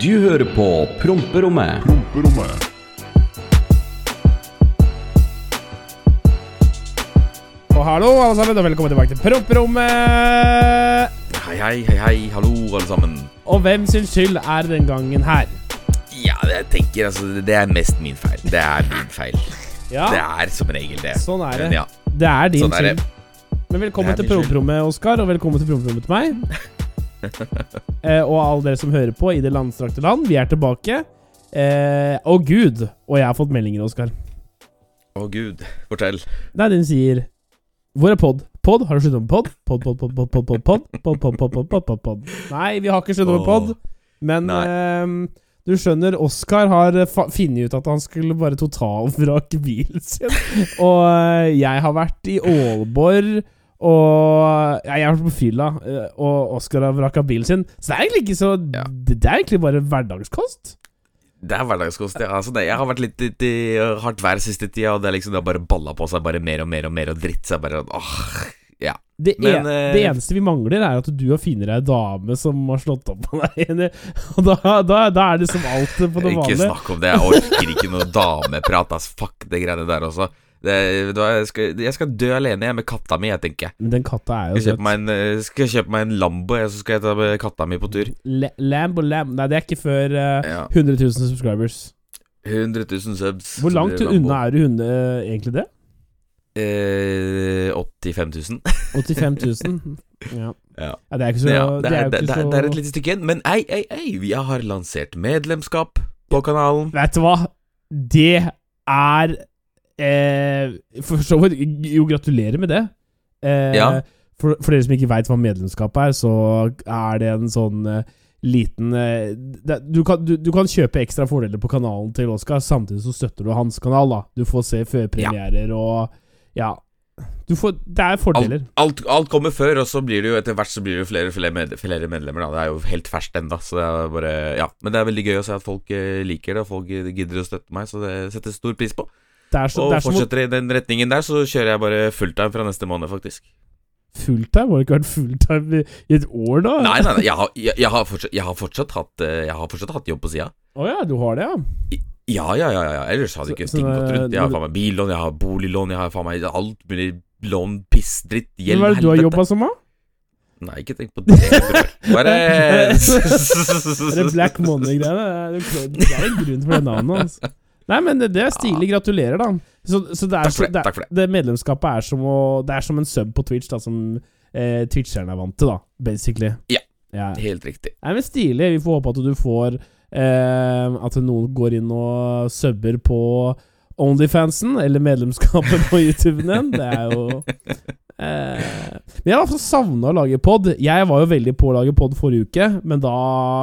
Du hører på Promperommet. Promperommet. Og hallo, alle sammen, og velkommen tilbake til Promperommet. Hei, hei, hei, hei, hallo alle sammen. Og hvem sin skyld er den gangen her? Ja, jeg tenker altså Det er mest min feil. Det er min feil. Ja, Det er som regel det. sånn er det. Men ja, Det er din sånn er skyld. Men velkommen til. Promperommet, Oskar, og velkommen til Promperommet til meg. Eh, og alle dere som hører på i det landstrakte land, vi er tilbake. Eh, å gud, og jeg har fått meldinger, Oskar. Å gud, fortell. Nei, den sier Hvor er pod? Pod? Har du sluttet med pod? Pod, pod, pod, pod, pod, pod, pod, pod, pod, pod, pod, pod, pod. Nei, vi har ikke sluttet med pod. Men ehm, du skjønner, Oskar har eh, funnet ut at han skulle bare totalvrake bilen sin. og eh, jeg har vært i Aalborg, og ja, jeg har vært på fylla, eh, og Oskar har vraka bilen sin. Så det er egentlig ikke så Ja. det, det er egentlig bare hverdagskost. Det er hverdagskost. Ja. Altså, det, jeg har vært litt, litt i hardt vær siste tida, og det liksom det har bare balla på seg bare mer og mer og mer og dritt. Så jeg bare åh, ja. Det, Men, en, eh, det eneste vi mangler, er at du har funnet ei dame som har slått opp på deg. Og da, da, da er det som alt på det vanlige. Ikke snakk om det. Jeg orker ikke noe dameprat. ass. Fuck det greiene der også. Det, jeg, skal, jeg skal dø alene jeg med katta mi, jeg tenker. Men den katta er jo Jeg kjøpe en, eh, skal jeg kjøpe meg en Lambo, jeg, så skal jeg ta med katta mi på tur. Le, Lambo, Lambo Nei, det er ikke før uh, Ja. 100 000 subscribers. 100 000 subs. Hvor langt unna er du hunde, eh, egentlig det? Eh, 85 000. 85 000? Ja. Ja. ja. Det er ikke så Ja, Det er det, er, det, er, det er et lite stykke igjen. Men ei, ei, ei, vi har lansert medlemskap på kanalen. Vet du hva? Det er eh, For så vidt Jo, gratulerer med det. Eh, Ja. for, for dere som ikke veit hva medlemskap er, så er det en sånn eh, liten eh, det, du, kan, du, du kan kjøpe ekstra fordeler på kanalen til Oskar, samtidig så støtter du hans kanal. da Du får se førpremierer og Ja. Du får, det er fordeler. Alt, alt kommer før, og så blir det jo etter hvert så blir det jo flere, flere, med, flere medlemmer. Da. Det er jo helt ferskt ennå, Ja. Men det er veldig gøy å se at folk eh, liker det, og folk gidder å støtte meg, så det setter stor pris på. Så, Og er fortsetter i den retningen der, så kjører jeg bare fulltime fra neste måned, faktisk. Fulltime? Har det ikke vært fulltime i, i et år, da? Nei, nei, nei jeg, har, jeg, jeg, har fortsatt, jeg, har fortsatt hatt, eh, jeg har fortsatt hatt jobb på sida. Å ja, du har det, ja? Ja, ja, ja, ja. Ellers hadde Så- ikke ting gått rundt. Jeg har faen meg billån, jeg har boliglån, jeg har faen meg alt mulig lån, piss, dritt, gjeld, helvete. Hva er det du har jobba som, da? Nei, ikke tenk på det. Hva er det Black Money-greiene? Det er en grunn for det navnet. Altså. Nei, men det, det er stilig. Gratulerer, da. Så, så det er Takk for det, takk for det. det medlemskapet er som å Det er som en sub på Twitch, da, som eh, twitcherne er vant til, da, basically. Ja. ja. Helt riktig. Nei, men stilig. Vi får håpe at du får eh, At noen går inn og subber på Onlyfansen, eller medlemskapet på YouTuben din. Det er jo eh, Men jeg har fall savna å lage pod. Jeg var jo veldig på å lage pod forrige uke, men da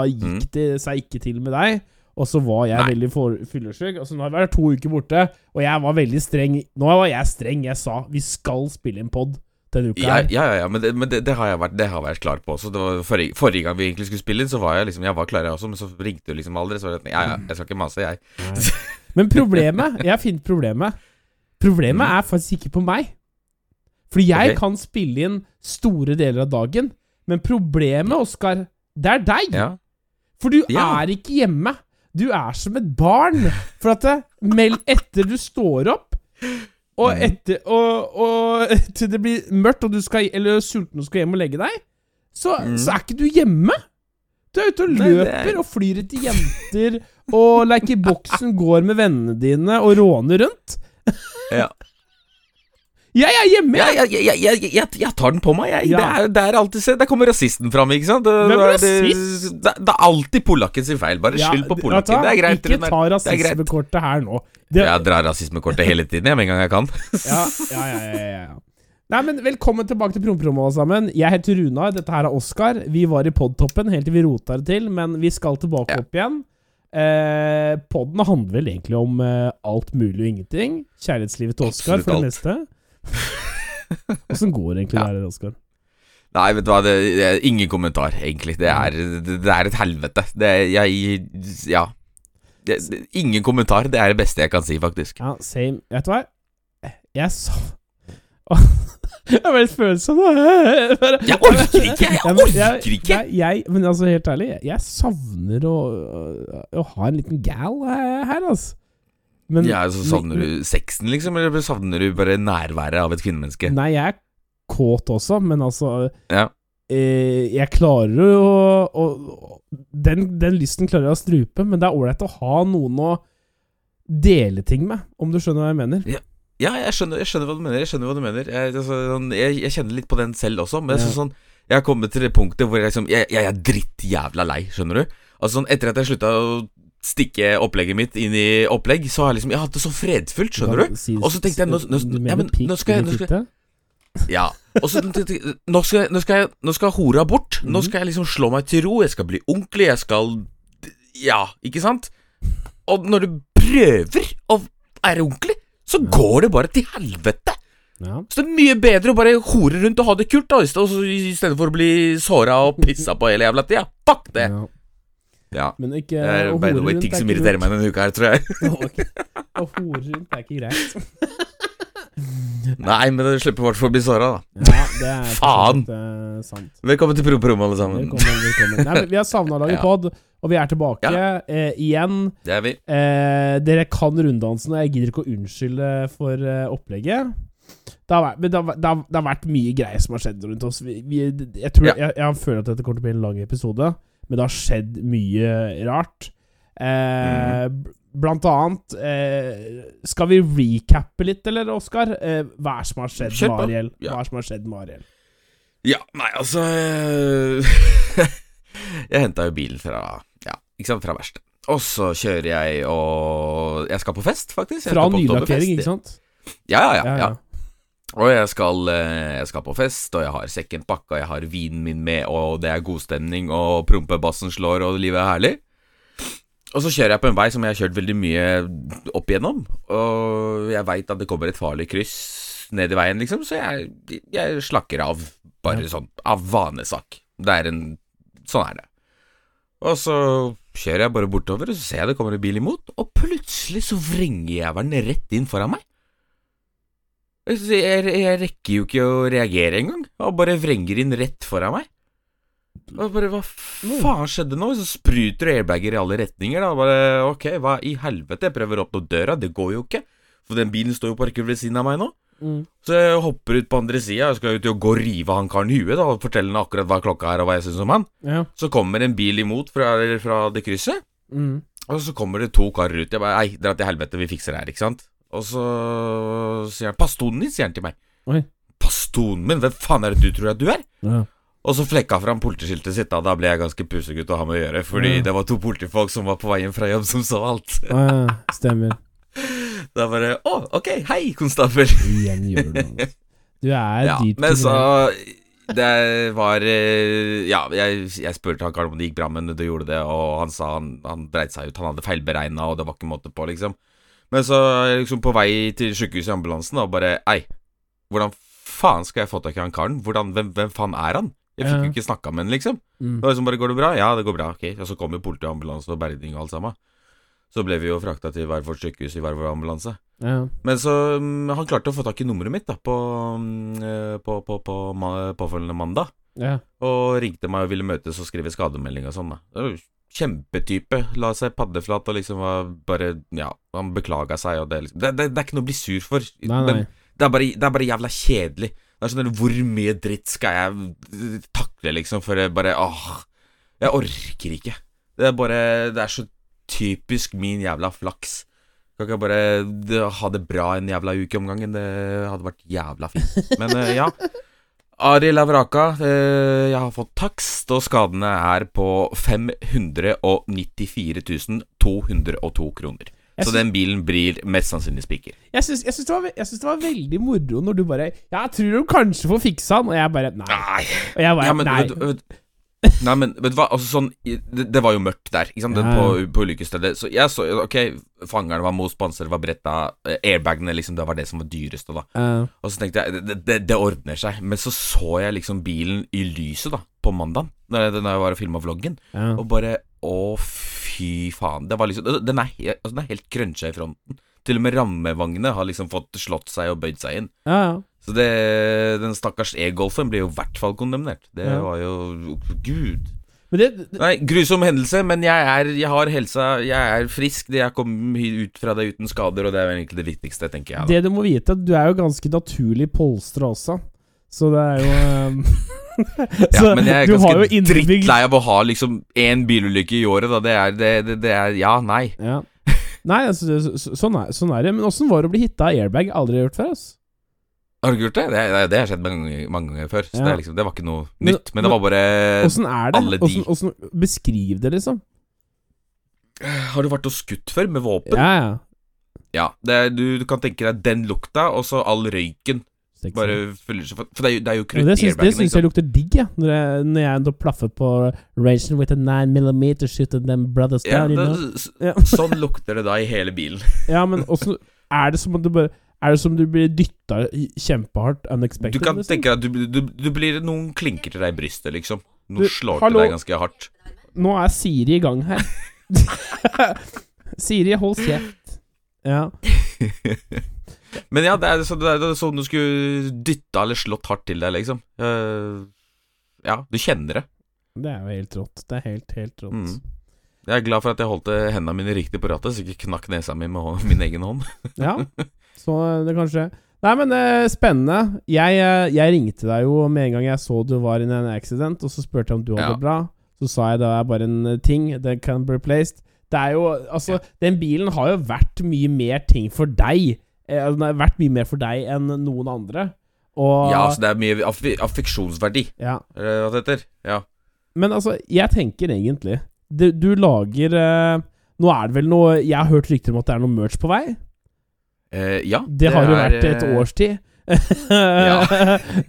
gikk Mm. det seg ikke til med deg. Og så var jeg Nei. veldig fyllesyk. Altså, nå har jeg vært to uker borte, og jeg var veldig streng. Nå var jeg streng. Jeg sa vi skal spille inn pod denne uka. Ja, ja, ja, men, det, men det, det har vært Det har jeg vært klar på også. Det var forrige, forrige gang vi egentlig skulle spille inn, så var jeg liksom Jeg var klar, jeg også, men så ringte du liksom aldri. Så var det ja, ja, jeg skal ikke mase, jeg. Nei. Men problemet Jeg har funnet problemet. Problemet Mm. er faktisk ikke på meg. Fordi jeg okay. kan spille inn store deler av dagen. Men problemet, Oskar, det er deg. Ja. For du Ja. er ikke hjemme. Du er som et barn. For at det, meld etter du står opp, og etter og, og til det blir mørkt, og du skal, eller sulten og skal hjem og legge deg, så, mm. så er ikke du hjemme. Du er ute og løper er- og flyr etter jenter og leker boksen, går med vennene dine og råner rundt. Ja. Jeg er hjemme! Ja, jeg, jeg, jeg, jeg, tar den på meg, jeg. Ja. Det, er, det er alltid se, Der kommer rasisten fram, ikke sant? Det, Hvem er det, det, det er alltid polakken sin feil. Bare skyld på polakken. Det er greit. Ikke ta rasismekortet her nå. Det, Jeg drar rasismekortet hele tiden, jeg, med en gang jeg kan. Ja, ja, ja, ja, ja, ja. Nei, men Velkommen tilbake til Prompromo, alle sammen. Jeg heter Runar, dette her er Oskar. Vi var i podtoppen helt til vi rota det til, men vi skal tilbake Ja. opp igjen. Eh, podden handler vel egentlig om eh, alt mulig og ingenting. Kjærlighetslivet til Oskar, for det meste. Åssen går det egentlig Ja. der, Oskar? Nei, vet du hva, det, det er ingen kommentar, egentlig. Det er, det, det er et helvete. Det er Jeg Ja. Det, det, ingen kommentar. Det er det beste jeg kan si, faktisk. Ja, same. Vet du hva? Jeg så Jeg er veldig følsom, da. Jeg orker ikke! Jeg orker ikke! Jeg, jeg, men altså, helt ærlig, jeg, savner å, å ha en liten gal her, her, altså. Men, Ja, så Savner du sexen, liksom? Eller savner du bare nærværet av et kvinnemenneske? Nei, jeg er kåt også, men altså Ja. eh, Jeg klarer å, å den, den lysten klarer jeg å strupe, men det er ålreit å ha noen å dele ting med, om du skjønner hva jeg mener. Ja, jeg skjønner, jeg skjønner hva du mener. Jeg skjønner hva du mener Jeg, altså, sånn, jeg, jeg kjenner litt på den selv også. Men Ja. sånn, jeg har kommet til det punktet hvor jeg, liksom, jeg, jeg er drittjævla lei, skjønner du? Altså sånn, Etter at jeg slutta å stikke opplegget mitt inn i opplegg, så har jeg liksom Jeg har hatt det så fredfullt, skjønner du? Og så tenkte jeg, nå- nå- ja, men nå skal jeg- nå skal- Ja. Og så tenkte jeg, nå skal, nå, skal jeg, nå skal hora bort. Nå Mhm. skal jeg liksom slå meg til ro. Jeg skal bli ordentlig. Jeg skal Ja, ikke sant? Og når du prøver å være ordentlig, så går det bare til helvete. Ja. Så det er mye bedre å bare hore rundt og ha det kult, da, i stedet for å bli såra og pissa på hele jævla tida. Fuck det! ja. Ja. Men ikke Det er by the way ting som irriterer meg denne uka her, tror jeg. Å hore rundt er ikke greit. Nei, men det slipper i hvert fall å bli såra, da. Ja, det er for Faen. eh, sant. Velkommen til Pro Prom, alle sammen. Velkommen, velkommen. Nei, men vi har savna å lage Ja. pod, og vi er tilbake Ja. eh, igjen. Det er vi. Eh, dere kan runddansen, og jeg gidder ikke å unnskylde for eh, opplegget. Det har, vært, men det, har, det, har, det har vært mye greier som har skjedd rundt oss. Vi, vi, jeg, tror, Ja. jeg, jeg føler at dette kommer til å bli en lang episode, men det har skjedd mye rart. Eh, mm. Blant annet eh, Skal vi recappe litt, eller, Oskar? Eh, hva er som har skjedd med. Ariel? Ja. Hva er som har skjedd med Ariel? Ja, nei, altså øh, Jeg henta jo bilen fra Ja, ikke sant, fra verkstedet. Og så kjører jeg og Jeg skal på fest, faktisk. Jeg Fra nylakkering, ikke sant? Ja, ja, ja, ja. Og jeg skal, eh, jeg skal på fest, og jeg har sekken pakka, jeg har vinen min med, og det er god stemning, og prompebassen slår, og livet er herlig. Og så kjører jeg på en vei som jeg har kjørt veldig mye opp igjennom, og jeg veit at det kommer et farlig kryss ned i veien, liksom, så jeg, jeg slakker av, bare Ja. sånn, av vanesak. Det er en Sånn er det. Og så kjører jeg bare bortover, og så ser jeg det kommer en bil imot, og plutselig så vrenger jævelen rett inn foran meg. Jeg, jeg, rekker jo ikke å reagere engang, Han bare vrenger inn rett foran meg. Og bare, hva faen skjedde nå? Så spruter det airbager i alle retninger, da. Bare, ok, hva i helvete? Jeg prøver å åpne døra, det går jo ikke. For den bilen står jo parkert ved siden av meg nå. Mm. Så jeg hopper ut på andre sida, og skal ut og gå og rive han karen i huet, da, og fortelle han akkurat hva klokka er, og hva jeg syns om han. Ja. Så kommer en bil imot fra, fra det krysset. Mm. Og så kommer det to karer ut. Jeg bare Ei, dra til helvete, vi fikser det her, ikke sant? Og så sier han 'Pastonen din', sier han til meg. Oi. 'Pastonen min? Hvem faen er det du tror at du er? Ja. Og så flekka fram politiskiltet sitt, da. Da ble jeg ganske pusegutt å ha med å gjøre. Fordi Ja. det var to politifolk som var på veien fra jobb, som så alt. Ja, stemmer. Da bare Å, ok, hei, konstabel. Igjen gjør du det. Du er Ja, dypt men så. Det var eh, Ja, jeg, jeg spurte han Karl om det gikk bra, men det gjorde det, og han sa han, han dreit seg ut. Han hadde feilberegna, og det var ikke måte på, liksom. Men så er jeg liksom på vei til sykehuset i ambulansen, og bare Ei, hvordan faen skal jeg få tak i han karen? Hvordan, hvem, hvem faen er han? Jeg fikk jo ikke snakka med han, liksom. Mm. Det var liksom bare 'Går det bra?' Ja, det går bra. Ok. Og så kom jo politi og ambulanse og berging og alt sammen. Så ble vi jo frakta til hver vårt sykehus i hver vår ambulanse. Ja. Men så mm, Han klarte å få tak i nummeret mitt da på, eh, på, på, på ma påfølgende mandag. ja. Og ringte meg og ville møtes og skrive skademelding og sånn. da Kjempetype. La seg paddeflat og liksom var bare Ja, han beklaga seg, og det, liksom, det, det, det er ikke noe å bli sur for. Nei, nei. Det er, bare, det er bare jævla kjedelig. Det er sånn Hvor mye dritt skal jeg eh, takle, liksom, for jeg bare Åh. Jeg orker ikke. Det er bare Det er så typisk min jævla flaks. Kan ikke jeg bare ha det bra en jævla uke om gangen? Det hadde vært jævla fint. Men eh, ja. Arild Lavraka. Eh, jeg har fått takst, og skadene er på 594 202 kroner. Så den bilen blir mest sannsynlig spiker. Jeg syns, det det var veldig moro når du bare jeg tror du kanskje får fiksa den, og jeg bare. Nei. Og jeg bare Ja, men, Nei. vet, vet, nei, men vet du hva? Altså, sånn, det, det var jo mørkt der, ikke sant? ja, Ja. på, på ulykkesstedet. Så jeg så Ok, fangerne var most, panseret var bretta, eh, airbagene, liksom, det var det som var dyreste, da. Ja. Og så tenkte jeg det, det, det ordner seg. Men så så jeg liksom bilen i lyset, da, på mandag, da jeg, jeg var og filma vloggen, ja. og bare Å, fy faen. Det var liksom Den er, altså, den er helt cruncha i fronten. til og med rammevognet har liksom fått slått seg og bøyd seg inn. Ja, ja. Så det, den stakkars e-golfen ble jo i hvert fall kondemnert. Det Ja. var jo Gud. Men det, det Nei, grusom hendelse, men jeg er Jeg har helsa, jeg er frisk. Jeg kom ut fra det uten skader, og det er egentlig det viktigste, tenker jeg. da Det du må vite, du er jo ganske naturlig polstra også. Så det er jo um, Ja, men jeg er du har jo ganske innbygd... drittlei av å ha liksom én bilulykke i året, da. Det er, det, det, er Ja, nei. Ja. Nei, altså, så, sånn, er, sånn er det. Men åssen var det å bli hitta av airbag? Aldri gjort før, altså. Har du ikke gjort det? Det, det, det har skjedd mange, mange ganger før. Så Ja. det, liksom, det var ikke noe nytt. Men det var bare Åssen er det? alle de. Hvordan, Beskriv det, liksom. Har du vært og skutt før med våpen? Ja, ja. Ja. Det er, du, du kan tenke deg den lukta, og så all røyken Sexy. bare fyller seg For, det er jo, det er jo krutt i airbagen. det syns jeg lukter digg, ja. Når jeg, når jeg plaffer på Raging with a 9 mm shoot and them brothers Ja, det, you know? Ja. sånn lukter det da i hele bilen. Ja, men åssen Er det som om du bare Er det som du blir dytta kjempehardt unexpected? Du kan liksom? tenke at du, du, du blir Noen klinker til deg i brystet, liksom. Noen Du, slår hallo? til deg ganske hardt. Nå er Siri i gang her. Siri, hold kjeft. Ja. Men ja, det er, så, det er sånn du skulle dytta eller slått hardt til deg, liksom. Uh, ja, du kjenner det. Det er jo helt rått. Det er helt, helt rått. Mm. Jeg er glad for at jeg holdt eh, hendene mine riktig på rattet, så jeg ikke knakk nesa mi med min egen hånd. Ja, så det kanskje Nei, men eh, spennende. Jeg, eh, jeg ringte deg jo med en gang jeg så du var in an accident, og så spurte jeg om du hadde Ja. det bra. Så sa jeg det er bare en eh, ting. Det can be replaced. Det er jo Altså, den bilen har jo vært mye mer ting for deg. Eh, Den har vært mye mer for deg enn noen andre. Og Ja, så det er mye aff affeksjonsverdi, ja. eller hva det heter. Ja. Men altså, jeg tenker egentlig Du, du lager eh, Nå er det vel noe Jeg har hørt rykter om at det er noe merch på vei. Eh, ja Det, har jo vært et eh, års tid.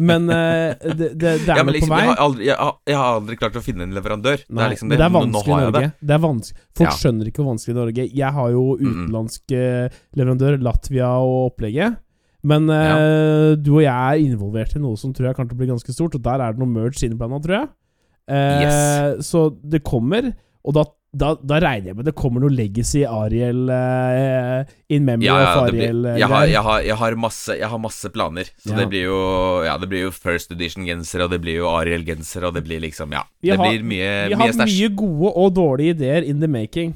men uh, det, det, det er Ja, men liksom, på vei. jeg har, aldri, jeg, har, jeg har aldri klart å finne en leverandør. det er liksom det er vanskelig i Norge. Det. er vanskelig Folk Ja. skjønner ikke hvor vanskelig i Norge Jeg har jo utenlandsk mm. leverandør, Latvia og opplegget. Men eh, du og jeg er involvert i noe som tror jeg kan bli ganske stort, og der er det noe merge innblanda, tror jeg. Uh, Yes. Så det kommer, og da, da, da regner jeg med det kommer noe Legacy Ariel uh, in memory Ja, ja, of Ariel. blir, eh, jeg, har, jeg, har, jeg, har masse, jeg har masse planer. Så Ja. det blir jo Ja, det blir jo First Edition-genser, og det blir jo Ariel-genser, og det blir liksom Ja. Vi det har- blir mye, Vi mye har stæsj. mye gode og dårlige ideer in the making.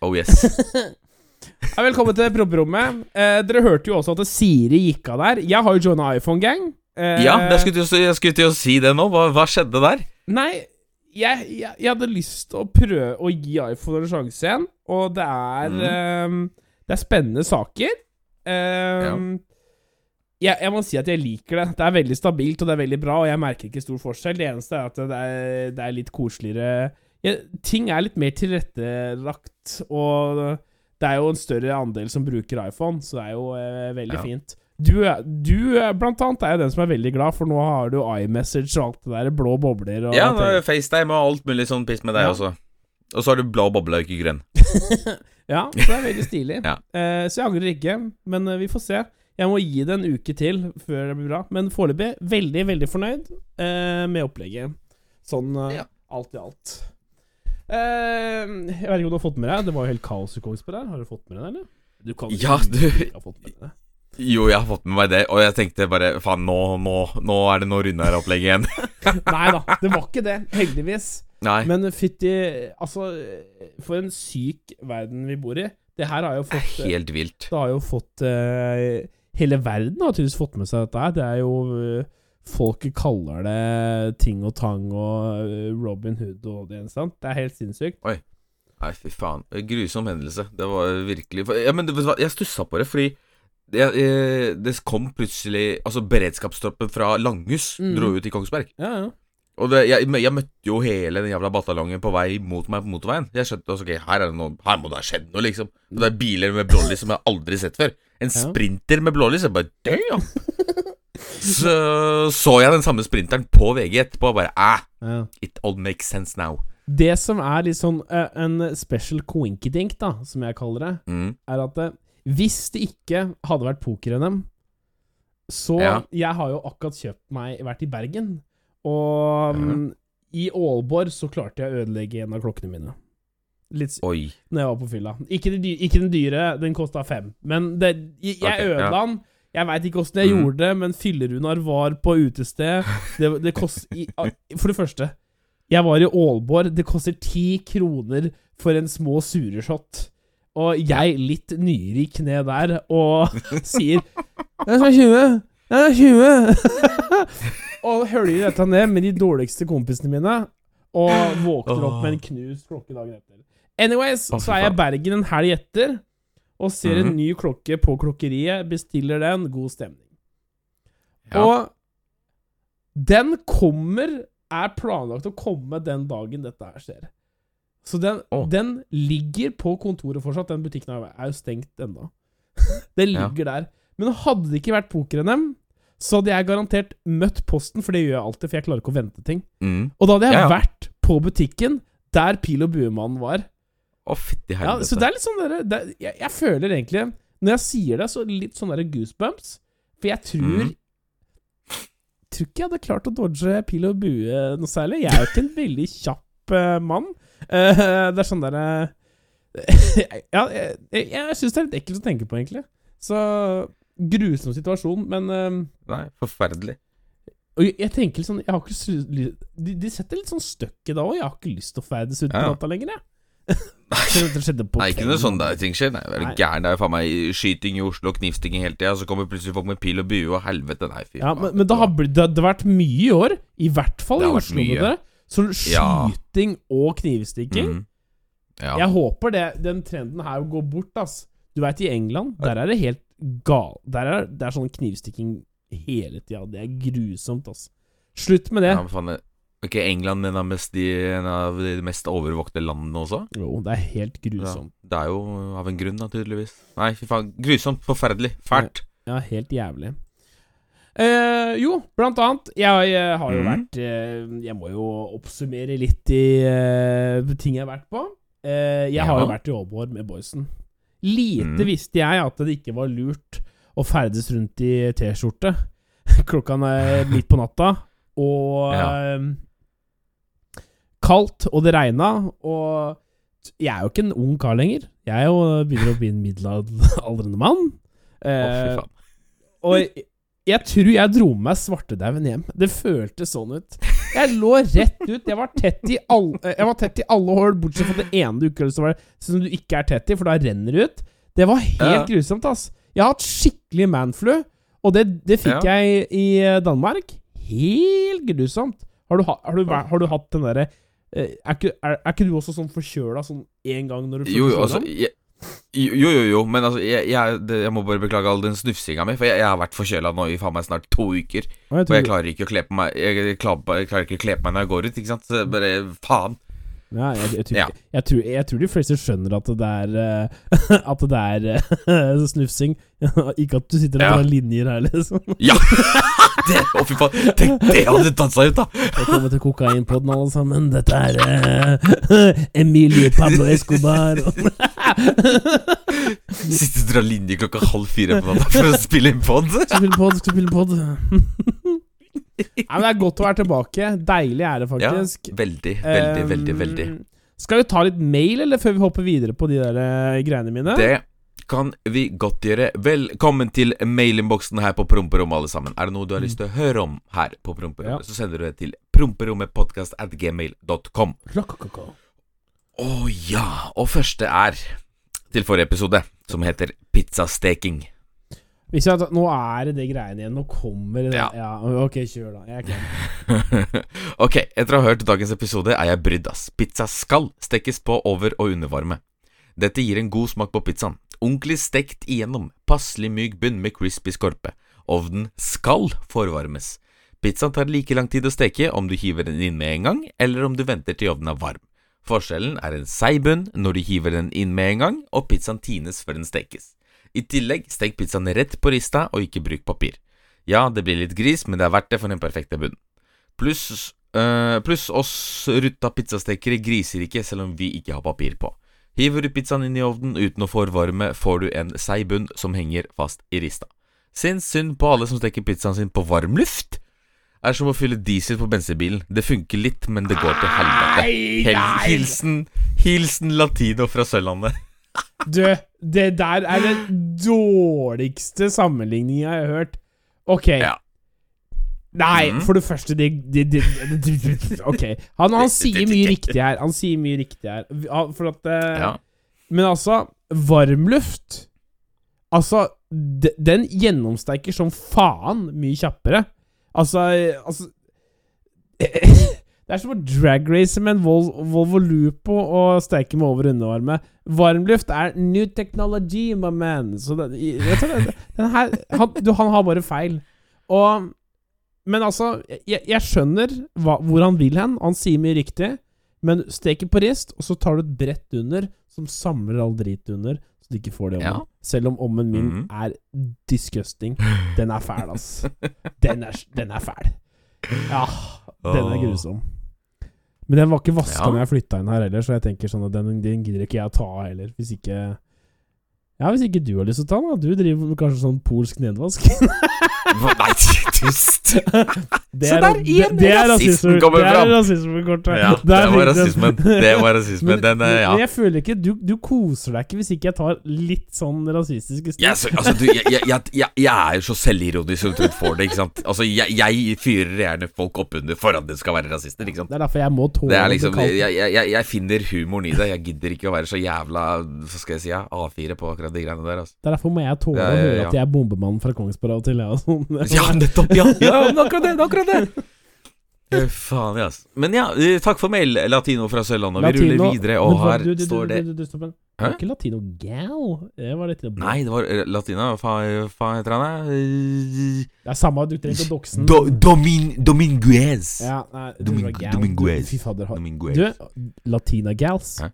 Oh yes. Velkommen til propperommet. Eh, dere hørte jo også at Siri gikk av der. Jeg har jo joina iPhone-gang. Eh, Ja, jeg skulle til å si det nå. Hva, hva skjedde der? Nei, jeg, jeg, jeg hadde lyst til å prøve å gi iPhone en sjanse igjen, og det er Mm. um, Det er spennende saker. Ehm, jeg, jeg må si at jeg liker det. Det er veldig stabilt, og det er veldig bra, og jeg merker ikke stor forskjell. Det eneste er at det er, det er litt koseligere ja, Ting er litt mer tilrettelagt, og det er jo en større andel som bruker iPhone, så det er jo eh, veldig Ja. fint. Du, du blant annet er jo den som er veldig glad, for nå har du iMessage og alt det der, blå bobler og Ja, nå er FaceTime og alt mulig sånn piss med deg Ja. også. Og så har du blå boble og ikke grønn. Ja, så det er veldig stilig. Ja. eh, så jeg angrer ikke, men eh, vi får se. Jeg må gi det en uke til før det blir bra. Men foreløpig veldig, veldig fornøyd eh, med opplegget. Sånn eh, Ja. alt i alt. Eh, jeg vet ikke om du har fått med deg Det var jo helt kaos i Kongsberg her. Har du fått med deg det, eller? Du kan Ja, ikke du- fått det. Jo, jeg har fått med meg det, og jeg tenkte bare faen, nå, nå, nå er det noe Runar-opplegg igjen. Nei da, det var ikke det. Heldigvis. Nei. Men fytti Altså, for en syk verden vi bor i. Det her har jo det er fått helt vilt. Det har jo fått uh, Hele verden har tydeligvis fått med seg dette her. Det er jo uh, Folket kaller det ting og tang og uh, Robin Hood og det ene sant? Det er helt sinnssykt. Oi. Nei, fy faen. Grusom hendelse. Det var virkelig Ja, men jeg stussa på det, fordi det, eh, det kom plutselig Altså, beredskapstroppen fra Langhus Mm. dro ut i Kongsberg. Ja, ja. Og det, jeg, jeg møtte jo hele den jævla bataljongen på vei mot meg på motorveien. Jeg skjønte altså, ok, her, er det noe, her må det ha skjedd noe, liksom. Og det er biler med blålys som jeg aldri har sett før. En Ja. sprinter med blålys. Jeg bare damn! Så så jeg den samme sprinteren på VG etterpå, og bare ah, ja. it all makes sense now. Det som er litt sånn uh, en special coinkydink, da, som jeg kaller det, Mm. er at eh, hvis det ikke hadde vært poker-NM Så Ja. Jeg har jo akkurat kjøpt meg vært i Bergen, og um, i Aalborg så klarte jeg å ødelegge en av klokkene mine. Litt, Oi. når jeg var på fylla. Ikke, den ikke den dyre, den kosta fem. Men det, jeg, jeg okay, ødela den. Jeg veit ikke åssen jeg mm. gjorde det, men Fyllerunar var på utested. Det, det kost, i, For det første, jeg var i Aalborg. Det koster ti kroner for en små sureshot. Og jeg, litt nyere i kne der, og sier 'Jeg skal ha 20'. Jeg er 20. og høljer dette ned med de dårligste kompisene mine, og våkner opp med en knust klokke dagen etter. Anyways, så er jeg i. Bergen en helg etter, og ser en Mhm. ny klokke på klokkeriet, bestiller den, god stemning. Og den kommer Er planlagt å komme den dagen dette her skjer. Så den, oh. den ligger på kontoret fortsatt. Den butikken er jo stengt ennå. den Ja. ligger der. Men hadde det ikke vært poker-NM, så hadde jeg garantert møtt Posten, for det gjør jeg alltid, for jeg klarer ikke å vente ting. Mm. Og da hadde jeg Ja, ja. vært på butikken der Pil og buemannen var. Å, fytti Ja, helvete. så det er litt sånn dere, jeg, jeg føler egentlig Når jeg sier det, så litt sånn derre goosebumps. For jeg tror mm Tror ikke jeg hadde klart å dodge pil og bue noe særlig. Jeg er jo ikke en veldig kjapp uh, mann. Eh, det er sånn derre Ja, jeg, jeg, jeg syns det er litt ekkelt å tenke på, egentlig. Så grusom situasjon, men uh, Nei, forferdelig. og jeg, jeg tenker litt sånn Jeg har ikke de, de setter litt sånn støkk i det òg. Jeg har ikke lyst til å ferdes ut på Ja. natta lenger, jeg. Det Nei, ikke noe sånn der ting skjer. Nei, er Nei. gæren? Det er faen meg skyting i Oslo og knivstikking hele tida, så kommer plutselig folk med pil og bue og helvete. Nei, fy Ja, men, men det har det, det har vært mye i år, i hvert fall Det i Oslo. vært med mye. Sånn Ja. og knivstikking. mm. Ja. Jeg håper det, den trenden her går bort, ass. Du veit, i England, der er det helt gal... Der er det er sånn knivstikking hele tida. Det er grusomt, ass. Slutt med det. Ja, men faen, ikke England en av, mest, en av de mest overvåkte landene også? Jo, det er helt Ja. grusomt. Det er jo av en grunn, naturligvis. Nei, fy faen. Grusomt. Forferdelig. Fælt. Ja, helt jævlig. Eh, jo, blant annet Jeg, jeg har jo mm. vært eh, Jeg må jo oppsummere litt i eh, ting jeg har vært på. Eh, jeg har jo vært i Aalborg med boysen. Lite mm. visste jeg at det ikke var lurt å ferdes rundt i T-skjorte klokka er midt på natta, og Ja. eh, kaldt, og det regna, og jeg er jo ikke en ung kar lenger. Jeg er jo begynner å bli en middelaldrende mann. Eh, faen. og jeg, jeg tror jeg dro med meg svartedauden hjem. Det føltes sånn ut. Jeg lå rett ut. Jeg var tett i alle, jeg var tett i alle hull, bortsett fra det ene du ikke som, var, som du ikke er tett i, for da renner det ut. Det var helt grusomt, ass. Jeg har hatt skikkelig manflu, og det, det fikk Ja. jeg i Danmark. Helt grusomt. Har du, ha, har du, har du hatt den derre eh, er, er, er ikke du også sånn forkjøla sånn én gang når du føler deg sånn? Jo, jo, jo, men altså Jeg, jeg, jeg må bare beklage all den snufsinga mi, for jeg, jeg har vært forkjøla nå i faen meg snart to uker. Og jeg Og klarer ikke å kle på meg Jeg, klarer, klarer ikke å kle på meg når jeg går ut, ikke sant. Så bare faen. Ja, jeg, jeg, tror, Ja. jeg, tror, jeg tror de fleste skjønner at det er eh, At det er eh, snufsing. ikke at du sitter og Ja. drar linjer her, liksom. Ja! det, å, fy faen. Tenk det hadde tatt seg ut, da! Velkommen til kokainpodden, alle sammen. Dette er uh, Emilie Pablo Escobar. Sitter og drar linje klokka halv fire på natta for å spille inn pod. skal spille pod, skal spille pod. Nei, men det er godt å være tilbake. Deilig er det faktisk. Ja, veldig, veldig, Um, veldig, veldig. Skal vi ta litt mail, eller før vi hopper videre på de der eh, greiene mine? Det kan vi godt gjøre. Velkommen til mailinnboksen her på Promperommet, alle sammen. Er det noe du har lyst til å høre om her på Promperommet, Ja. så sender du det til promperommetpodkastatgmail.com. at gmail.com. Å ja. Og første er til forrige episode, som heter pizzasteking. Hvis jeg, nå er det det greiene igjen. Nå kommer det Ja. ja. Ok, kjør, da. Jeg klar. ok, etter å ha hørt dagens episode er jeg brydd, ass. Pizza skal stekes på over- og undervarme. Dette gir en god smak på pizzaen. Ordentlig stekt igjennom, passelig myk bunn med crispy skorpe. Ovnen skal forvarmes. Pizzaen tar like lang tid å steke om du hiver den inn med en gang, eller om du venter til ovnen er varm. Forskjellen er en seig bunn når du hiver den inn med en gang, og pizzaen tines før den stekes. I tillegg, stek pizzaen rett på rista, og ikke bruk papir. Ja, det blir litt gris, men det er verdt det for den perfekte bunnen. Pluss øh, plus oss rutta pizzastekere griser ikke selv om vi ikke har papir på. Hiver du pizzaen inn i ovnen uten å forvarme, får du en seig bunn som henger fast i rista. Sinns synd på alle som steker pizzaen sin på varm luft. er som å fylle diesel på bensinbilen. Det funker litt, men det går til helvete. Hel hilsen, hilsen latino fra Sørlandet. Du, det der er den dårligste sammenligninga jeg har hørt. Ok. Ja. Nei, mm. for det første det, det, det, det, Ok. Han, han sier mye riktig her. Han sier mye riktig her. For at eh, Ja. Men altså, varmluft Altså, de, den gjennomsteiker som faen mye kjappere. Altså, eh, altså Det er som å dragrace med en Vol Volvo Lupo og steike med over- og undervarme. Varmluft er new technology, my man. Så det, jeg tror det, den her han, du, han har bare feil. Og Men altså, jeg, jeg skjønner hva, hvor han vil hen. Han sier mye riktig. Men steker på rist, og så tar du et brett under som samler all drit under, så du ikke får det ommen. Ja. Selv om ommen min Mhm. er disgusting. Den er fæl, ass. Den er, den er fæl. Ja, den er grusom. Men den var ikke vaska Ja. når jeg flytta inn her heller, så jeg tenker sånn at den, den gidder ikke jeg å ta heller. Hvis ikke Ja, hvis ikke du har lyst til å ta den, da. Du driver kanskje sånn polsk nedvask. Nei, tyst! Det er, der, det, igjen rasismen er kommer det er rasismekortet. Ja, det var rasismen. Det var rasismen. Men, Den, eh, ja. men jeg føler ikke du, du koser deg ikke hvis ikke jeg tar litt sånn rasistiske steg. Jeg, altså, du, jeg, jeg, jeg, jeg, er jo så selvironisk som du får det, ikke sant. Altså, jeg, fyrer gjerne folk opp under for at det skal være rasister, ikke sant. Det er derfor jeg må tåle Det er liksom, jeg finner humoren i det. Jeg gidder ikke å være så jævla Hva skal jeg si, A4 på akkurat de greiene der. Altså. Det er derfor må jeg tåle Ja, å ja, høre at jeg er bombemann fra Kongsberg og til. Ja, og sånn. Ja, nettopp! Ja, ja men akkurat det! akkurat det Faen, ja. Men ja, eh, takk for mail, Latino fra Sørlandet. Vi Latino- ruller videre, og her du, du, står det du, du. Hæ? Ikke latino gal. Det var litt Nei, det var eh, Latina. Hva heter han? Det er samme, du trenger ikke å dokse. Do, Domin, Dominguez. Ja, nei, du Domin- var gal. Dominguez. Fy fader. Dominguez. Du, latina gals. Hæ?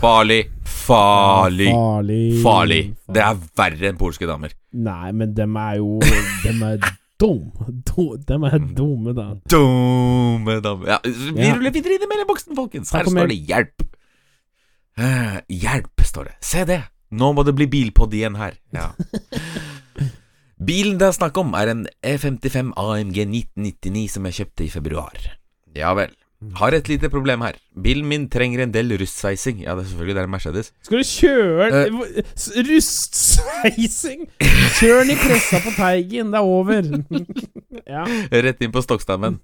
Farlig. Farlig. Farlig. Farlig. Det er verre enn polske damer. Nei, men dem er jo Dem er dum. Do, dem er dumme, da. Dumme damer. Ja, vi Ja. ruller videre inn i meldeboksen, folkens. Her står det 'hjelp'. Uh, hjelp, står det. Se det. Nå må det bli bilpod igjen her. Ja. Bilen det er snakk om, er en E55 AMG 1999 som jeg kjøpte i februar. Ja vel. Har et lite problem her. Bilen min trenger en del rustsveising. Ja, det er selvfølgelig det er en Mercedes. Skal du kjøre Eh. den S- Rustsveising! Kjør den i pressa på Teigen, det er over. ja. Rett inn på stokkstammen.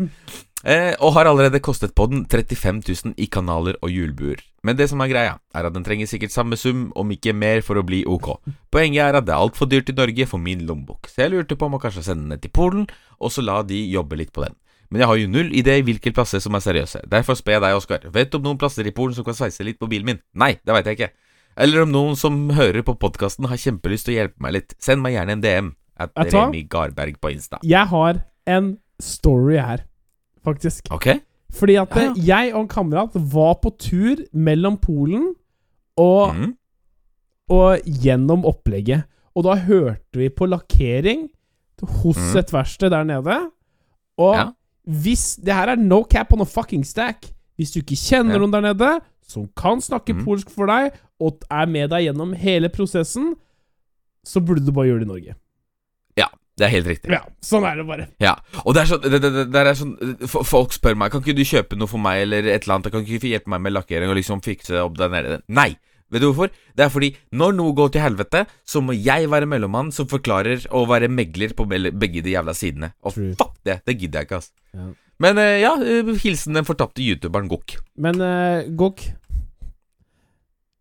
Eh, og har allerede kostet på den 35 000 i kanaler og hjulbuer. Men det som er greia, er at den trenger sikkert samme sum, om ikke mer, for å bli ok. Poenget er at det er altfor dyrt i Norge for min lommebok, så jeg lurte på om å kanskje sende den til Polen, og så la de jobbe litt på den. Men jeg har jo null idé i hvilke plasser som er seriøse. Derfor spør jeg deg, Oskar. Vet du om noen plasser i Polen som kan sveise litt på bilen min? Nei, det veit jeg ikke. Eller om noen som hører på podkasten har kjempelyst til å hjelpe meg litt. Send meg gjerne en DM. At? Remi Garberg på Insta. Jeg har en story her, faktisk. Ok? Fordi at Ja, ja. eh, jeg og en kamerat var på tur mellom Polen og, mm. og gjennom opplegget. Og da hørte vi på lakkering hos mm. et verksted der nede. Og Ja. Hvis Det her er no cap on a fucking stack. Hvis du ikke kjenner Ja. noen der nede som kan snakke mm. polsk for deg, og er med deg gjennom hele prosessen, så burde du bare gjøre det i Norge. Ja, Det er helt riktig. Ja, sånn er det bare. Ja, og det er sånn, det, det, det, er sånn Folk spør meg Kan ikke du kjøpe noe for meg, eller et eller annet. Kan ikke du hjelpe meg med lakkering og liksom fikse opp der nede? Nei! Vet du hvorfor? Det er fordi når noe går til helvete, så må jeg være mellommann som forklarer og være megler på begge de jævla sidene. Og True. fuck det! Det gidder jeg ikke, ass. Ja. Men uh, ja, eh, hilsen den fortapte youtuberen Gokk. Men uh, Gokk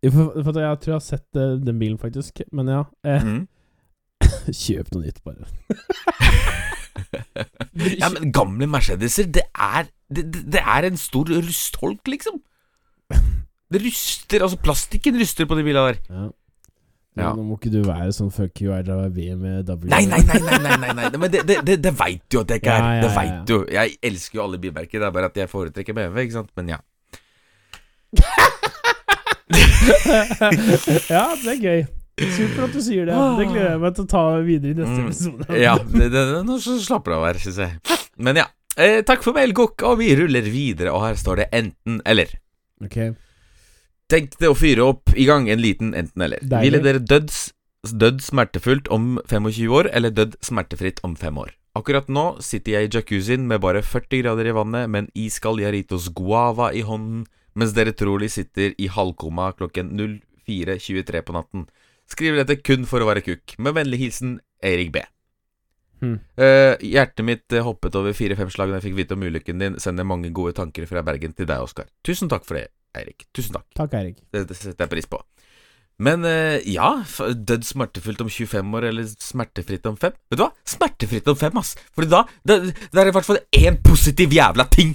Jeg jeg tror jeg har sett uh, den bilen, faktisk. Men ja. Mhm. kjøp noe nytt, bare. Ja, men gamle Mercedeser, det er Det, det, det er en stor rustholk, liksom. Det ryster. altså plastikken ryster på de bilene der. Ja. Ja. Nå må ikke du være sånn fuck you, I drive a BMW. Nei, nei, nei, nei, nei, nei. Men det, det, det, det veit du at jeg ikke er. Ja, ja, Det veit du. Jeg elsker jo alle bilmerker, det er bare at jeg foretrekker BMW, ikke sant. Men ja. ja, det er gøy. Supert at du sier det. Det gleder jeg meg til å ta videre i neste Mm. episode. ja det, det, nå slapper du av her, syns jeg. Men ja. Eh, takk for mail, Gokk, og vi ruller videre, og her står det enten eller. Ok. Tenk det å fyre opp i gang en liten enten-eller. Ville dere dødd, dødd smertefullt om 25 år, eller dødd smertefritt om fem år? Akkurat nå sitter jeg i jacuzzien med bare 40 grader i vannet, med en iskald Jaritos Guava i hånden, mens dere trolig sitter i halvkoma klokken 04.23 på natten. Skriver dette kun for å være kukk. Med vennlig hilsen Eirik B. Hmm. Uh, hjertet mitt eh, hoppet over fire-fem slag da jeg fikk vite om ulykken din. Sender mange gode tanker fra Bergen til deg, Oskar. Tusen takk for det, Eirik. Tusen takk. Takk, Eirik. Det, det setter jeg pris på. Men eh, ja, dødd smertefullt om 25 år, eller smertefritt om 5? Vet du hva? Smertefritt om 5, ass! Fordi da Det, det er i hvert fall én positiv jævla ting!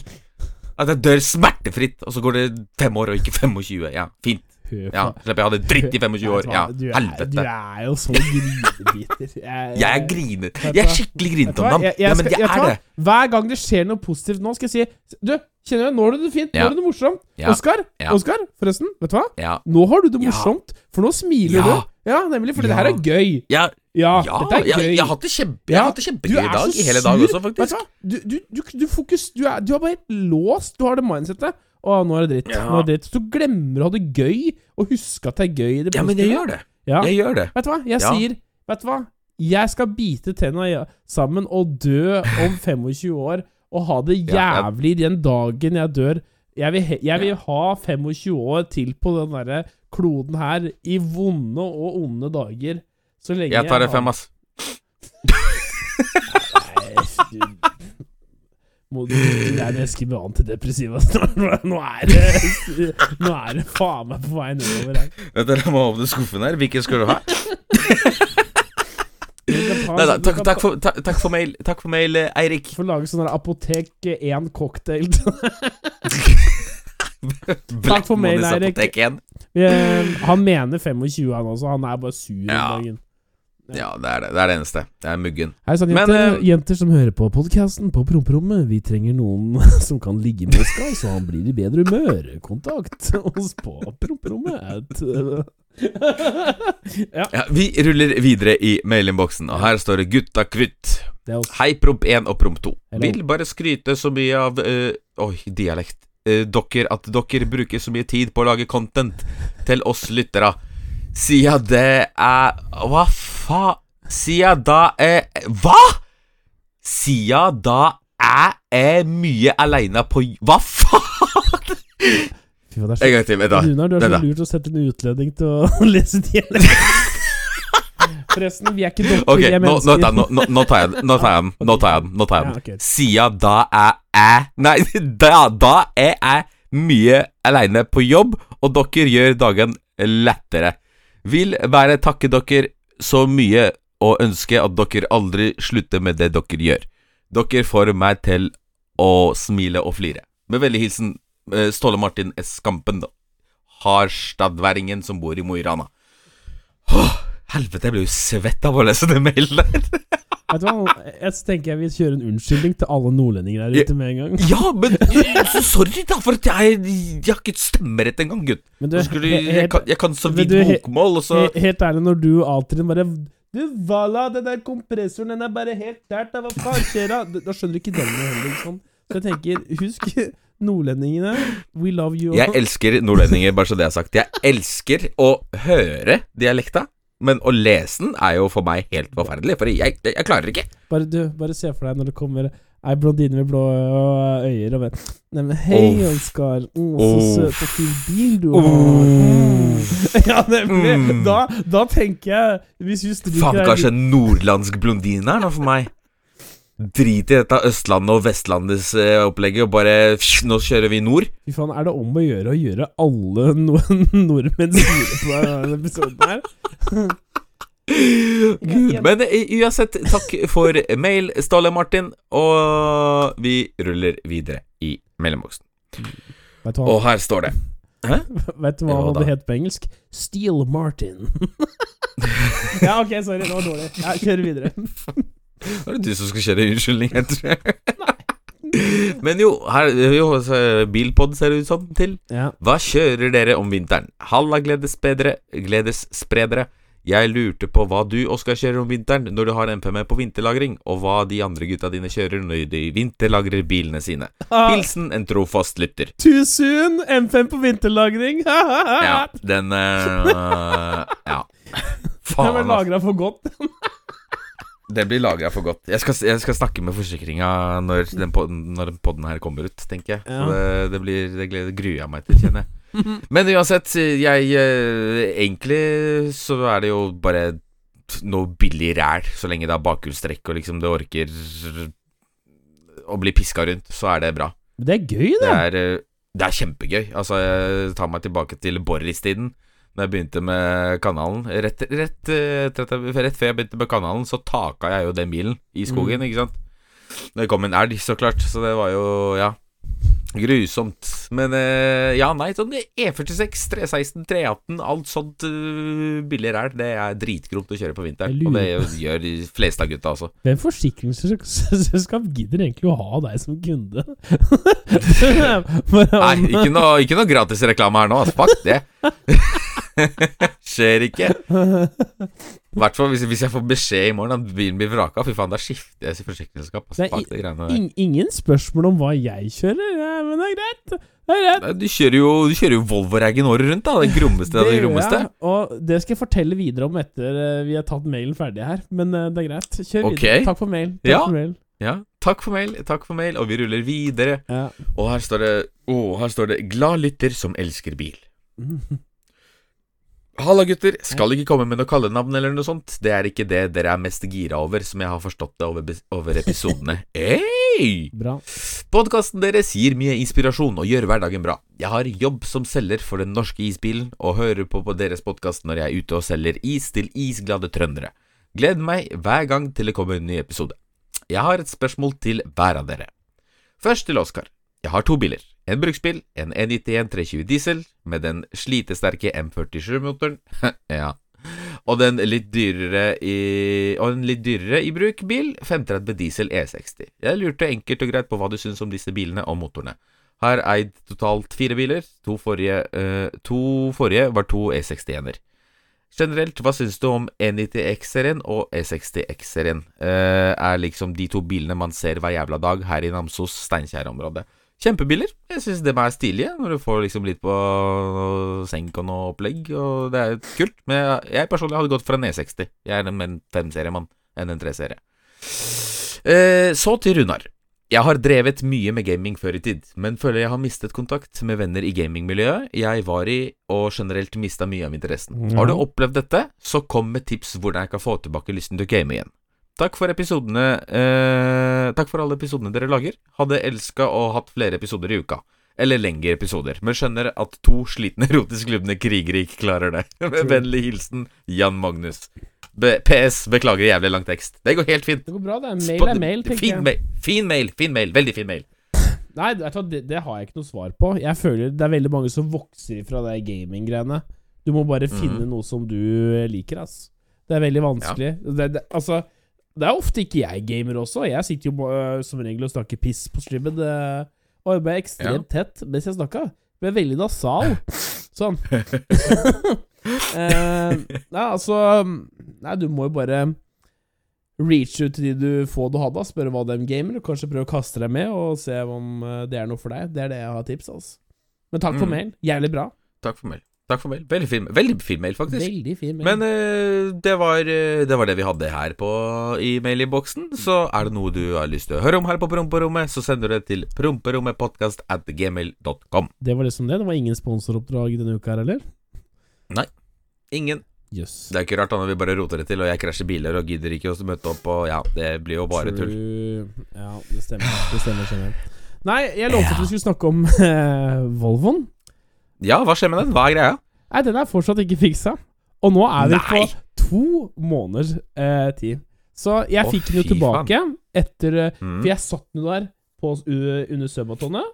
At jeg dør smertefritt, og så går det fem år og ikke 25. Ja, fint. Ja, Slipper jeg å ha det dritt i 25 år. Ja, helvete. Du er jo så grinebiter. Jeg, er griner. Jeg er skikkelig grinete om dem. Ja, men jeg er det. Hver gang det skjer noe positivt nå, skal jeg si Du, kjenner du, nå har du det fint. Nå har du det morsomt. Oskar, Oskar, forresten, vet du hva? Nå har du det morsomt, for nå smiler du. Ja, nemlig, for det her er gøy. Ja, Ja, ja er gøy. jeg har hatt det kjempe, Ja, kjempegøy er i dag. Hele dag også, faktisk. du hva? Du, du, du, du fokus Du er, du er bare helt låst. Du har det mindsettet. Å, nå er det dritt. Ja. Nå er det dritt. Så du glemmer å ha det gøy, og huske at det er gøy det Ja, men jeg gjør det. Ja. Jeg gjør det. Vet du hva? Jeg Ja. sier Vet du hva? Jeg skal bite tenna sammen og dø om 25 år og ha det jævlig den dagen jeg dør. Jeg vil, jeg vil ha 25 år til på den derre kloden her i vonde og onde dager. Så lenge Jeg tar det fem, ass. Nei, Må du Det er nesten med antidepressiva snart. Nå er det Nå er det faen meg på vei nedover her. Vet dere, Jeg må åpne skuffen her. Hvilken skal du ha? Nei, da, takk, takk, for, ta, takk for mail, Takk for mail, eh, Eirik. Får lage sånn der Apotek 1 cocktail. Takk for mail, Eirik. Eh, han mener 25, han også. Han er bare sur om Ja. dagen. Ja, det er det. Det er det eneste. Det er muggen. Hei sann, Men, jenter, uh, jenter som hører på podkasten på promperommet. Vi trenger noen som kan ligge med Oskar, så han blir i bedre humør. Kontakt oss på promperommet. ja, Ja, vi ruller videre i mailinnboksen, og her står det 'Gutta kvitt'. Hei, promp 1 og promp 2. Hello. Vil bare skryte så mye av uh, Oi, dialekt. Uh, dere at dere bruker så mye tid på å lage content til oss lyttere. Siden det er Hva faen? Siden da er Hva?! Siden da jeg er mye aleine på Hva faen?! Fy faen, det er så En gang til. Vent, da. Runar, du er så da. lurt å sette en utlending til å lese dialekt. Forresten, vi er ikke dere, okay, vi nå, nå, nå, nå, nå tar jeg den. Nå tar jeg den. Nå tar jeg den. Nå tar jeg den. Sia da er jeg Nei, da, da er jeg mye aleine på jobb, og dere gjør dagen lettere. Vil bare takke dere så mye og ønske at dere aldri slutter med det dere gjør. Dere får meg til å smile og flire. Med veldig hilsen eh, Ståle Martin S. Skampen, Harstadværingen som bor i Mo i Rana. Helvete, jeg ble jo svett av å lese den mailen der. Vet du hva, jeg tenker jeg vil kjøre en unnskyldning til alle nordlendinger der ute med en gang. Ja, men så sorry da, for jeg, jeg har ikke stemmerett engang, gutt. Men du, skulle, jeg, kan, jeg kan så vidt bokmål, og så helt ærlig, når du alltid bare Du, Vala, den der kompressoren, den er bare helt der, da, hva faen skjer? Da da skjønner du ikke den heller, sånn. Så jeg tenker, husk nordlendingene. We love you. Jeg elsker nordlendinger, bare så det er sagt. Jeg elsker å høre dialekta, men å lese den er jo for meg helt forferdelig, for jeg, jeg, jeg klarer ikke. Bare, du, bare se for deg når det kommer ei blondine med blå øyer og bare Neimen, hei, oh. Oskar. Å, så oh. søt og fin bil du har. Mm. Ja, nemlig. Mm. Da, da tenker jeg Hvis vi stryker Faen, kanskje en nordlandsk blondine er noe for meg. Drit i dette Østlandet og Vestlandets eh, opplegget, og bare psh, Nå kjører vi nord. Fy faen, er det om å gjøre å gjøre alle no nordmenn sure på denne episoden her? Gud, men eh, uansett, takk for mail, Ståle Martin, og vi ruller videre i mellomboksen. Og her står det vet du hva Ja, han het på engelsk? Steel Martin. ja, ok, sorry, det var dårlig. Ja, Kjør videre. Var det du som skulle kjøre unnskyldning, jeg tror Men jo, her jo, Bilpod ser det ut som til. Ja. Hva kjører dere om vinteren? Halla gledesspredere. Jeg lurte på hva du, Oskar, kjører om vinteren når du har MP med på vinterlagring, og hva de andre gutta dine kjører når de vinterlagrer bilene sine. Ah, Hilsen en trofast lytter. too soon! M5 på vinterlagring. Ja, den uh, Ja. Den ble lagra for godt. Det blir lagra for godt. Jeg skal, jeg skal snakke med forsikringa når den podden, når den podden her kommer ut, tenker jeg. Ja. Så det, det blir Det gleder gruer jeg meg til, kjenner jeg. Men uansett, jeg eh, Egentlig så er det jo bare noe billig ræl, så lenge det er bakhjulstrekk og liksom det orker å bli piska rundt, så er det bra. Det er gøy, Det det. er, eh, det er kjempegøy. Altså, jeg tar meg tilbake til Boris-tiden. Da jeg begynte med kanalen rett, rett, rett, etter rett før jeg begynte med kanalen, så taka jeg jo den bilen i skogen, Mm. ikke sant. Det kom en elg, så klart, så det var jo, ja Grusomt. Men eh, ja, nei, sånn E46, 316, 318, alt sånt uh, billig ræl, det er dritgromt å kjøre på vinteren. Og det gjør de fleste av gutta også. Hvem forsikringsselskap gidder egentlig å ha deg som kunde? Nei, ikke noe, ikke noe gratis reklame her nå, altså. Fuck det. Skjer ikke. I hvert fall hvis, hvis jeg får beskjed i morgen at bilen blir vraka. Fy faen, da skifter jeg forsikringsselskap. Altså. In ingen spørsmål om hva jeg kjører, ja, men det er greit. Det er greit. Du kjører jo, du kjører jo Volvo Raggen året rundt, da. Det grommeste av det grommeste. og det skal jeg fortelle videre om etter eh, vi har tatt mailen ferdig her. Men eh, det er greit. Kjør okay. videre. Takk for mail. Takk Ja. for mail. Ja, takk for mail, takk for mail, og vi ruller videre. Ja. Og her står det Å, her står det 'Glad lytter som elsker bil'. Mm. Halla, gutter. Skal ikke komme med noe kallenavn eller noe sånt. Det er ikke det dere er mest gira over, som jeg har forstått det over, over episodene. Hey! Podkasten deres gir mye inspirasjon og gjør hverdagen bra. Jeg har jobb som selger for den norske isbilen, og hører på, på deres podkast når jeg er ute og selger is til isglade trøndere. Gleder meg hver gang til det kommer en ny episode. Jeg har et spørsmål til hver av dere. Først til Oskar. Jeg har to biler. En bruksbil, en E91 320 diesel med den slitesterke M47-motoren. ja. Og Og en litt dyrere i bruk bil, 530 diesel E60. Jeg lurte enkelt og greit på hva du syns om disse bilene og motorene. Har eid totalt fire biler. To forrige, eh, to forrige var to E61-er. Generelt, hva syns du om E90 X-serien og E60 X-serien? Eh, er liksom de to bilene man ser hver jævla dag her i Namsos Steinkjer-området. Kjempebiler. Jeg syns de er stilige, når du får liksom litt på noe senk og noe opplegg, og det er kult. Men jeg, jeg personlig hadde gått for en E60. Jeg er en mer en femseriemann enn en treserie. Eh, så til Runar. Jeg har drevet mye med gaming før i tid, men føler jeg har mistet kontakt med venner i gamingmiljøet jeg var i, og generelt mista mye av interessen. Har du opplevd dette, så kom med tips hvordan jeg kan få tilbake lysten til å game igjen. Takk for episodene eh, Takk for alle episodene dere lager. Hadde elska å hatt flere episoder i uka. Eller lengre episoder, men skjønner at to slitne erotisk lubne krigere ikke klarer det. Med vennlig hilsen Jan Magnus. Be PS. Beklager jævlig lang tekst. Det går helt fint. Det går bra, det. Mail er mail, tenker fin jeg. Mail, fin mail. Fin mail. Veldig fin mail. Nei, det, det har jeg ikke noe svar på. Jeg føler det er veldig mange som vokser ifra det gaming-greiene. Du må bare finne noe som du liker, ass. Det er veldig vanskelig. Det, det, altså, det er ofte ikke jeg gamer også. Jeg sitter jo uh, som regel og snakker piss på streamen. Uh, og jeg ble ekstremt tett mens jeg snakka. Ble veldig nasal. Sånn. uh, nei, altså Nei, du må jo bare reach ut til de du får du har, da. Spørre hva de gamer, og kanskje prøve å kaste deg med, og se om det er noe for deg. Det er det jeg har tips, altså. Men takk for Mm. mail. Jævlig bra. Takk for mail. Takk for mail. Veldig fin, veldig fin mail, faktisk. Veldig fin mail. Men uh, det, var, eh, det var det vi hadde her på i mailinnboksen. Så er det noe du har lyst til å høre om her på Promperommet, så sender du det til promperommetpodkast at gmail.com. det var liksom det. Det var ingen sponsoroppdrag denne uka her, eller? Nei. Ingen. Yes. Det er ikke rart da når vi bare roter det til, og jeg krasjer biler og gidder ikke å møte opp, og ja, det blir jo bare tull. Ja, det stemmer. Det stemmer, stemmer. Nei, jeg lovte at vi skulle snakke om eh, Volvoen. Ja, hva skjer med den? Hva er greia? Nei, den er fortsatt ikke fiksa. Og nå er vi Nei. på to måneders eh, tid. Så jeg Å, fikk den jo fy tilbake etter eh, Mm. For jeg satt den jo der på, u- under subatonet.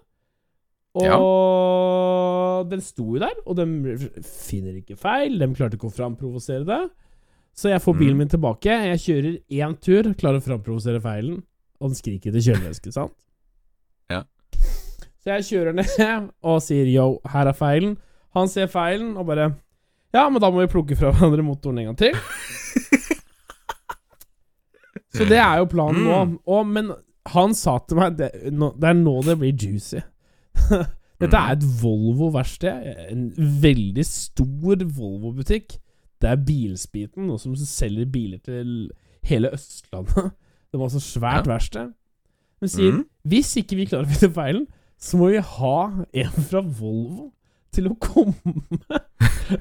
Og den sto jo der, og de finner ikke feil. De klarte ikke å framprovosere det. Så jeg får Mm. bilen min tilbake. Jeg kjører én tur, klarer å framprovosere feilen, og den skriker til kjølevæske, sant? Så jeg kjører ned og sier yo, her er feilen. Han ser feilen og bare Ja, men da må vi plukke fra hverandre motoren en gang til. Så det er jo planen nå. Mm. Og, men han sa til meg det, det er nå det blir juicy. Dette Mm. er et Volvo-verksted. En veldig stor Volvo-butikk. Det er Bilspiten, noe som selger biler til hele Østlandet. Det var så svært Ja. verksted. Hun sier mm. hvis ikke vi klarer å finne feilen, så må vi ha en fra Volvo til å komme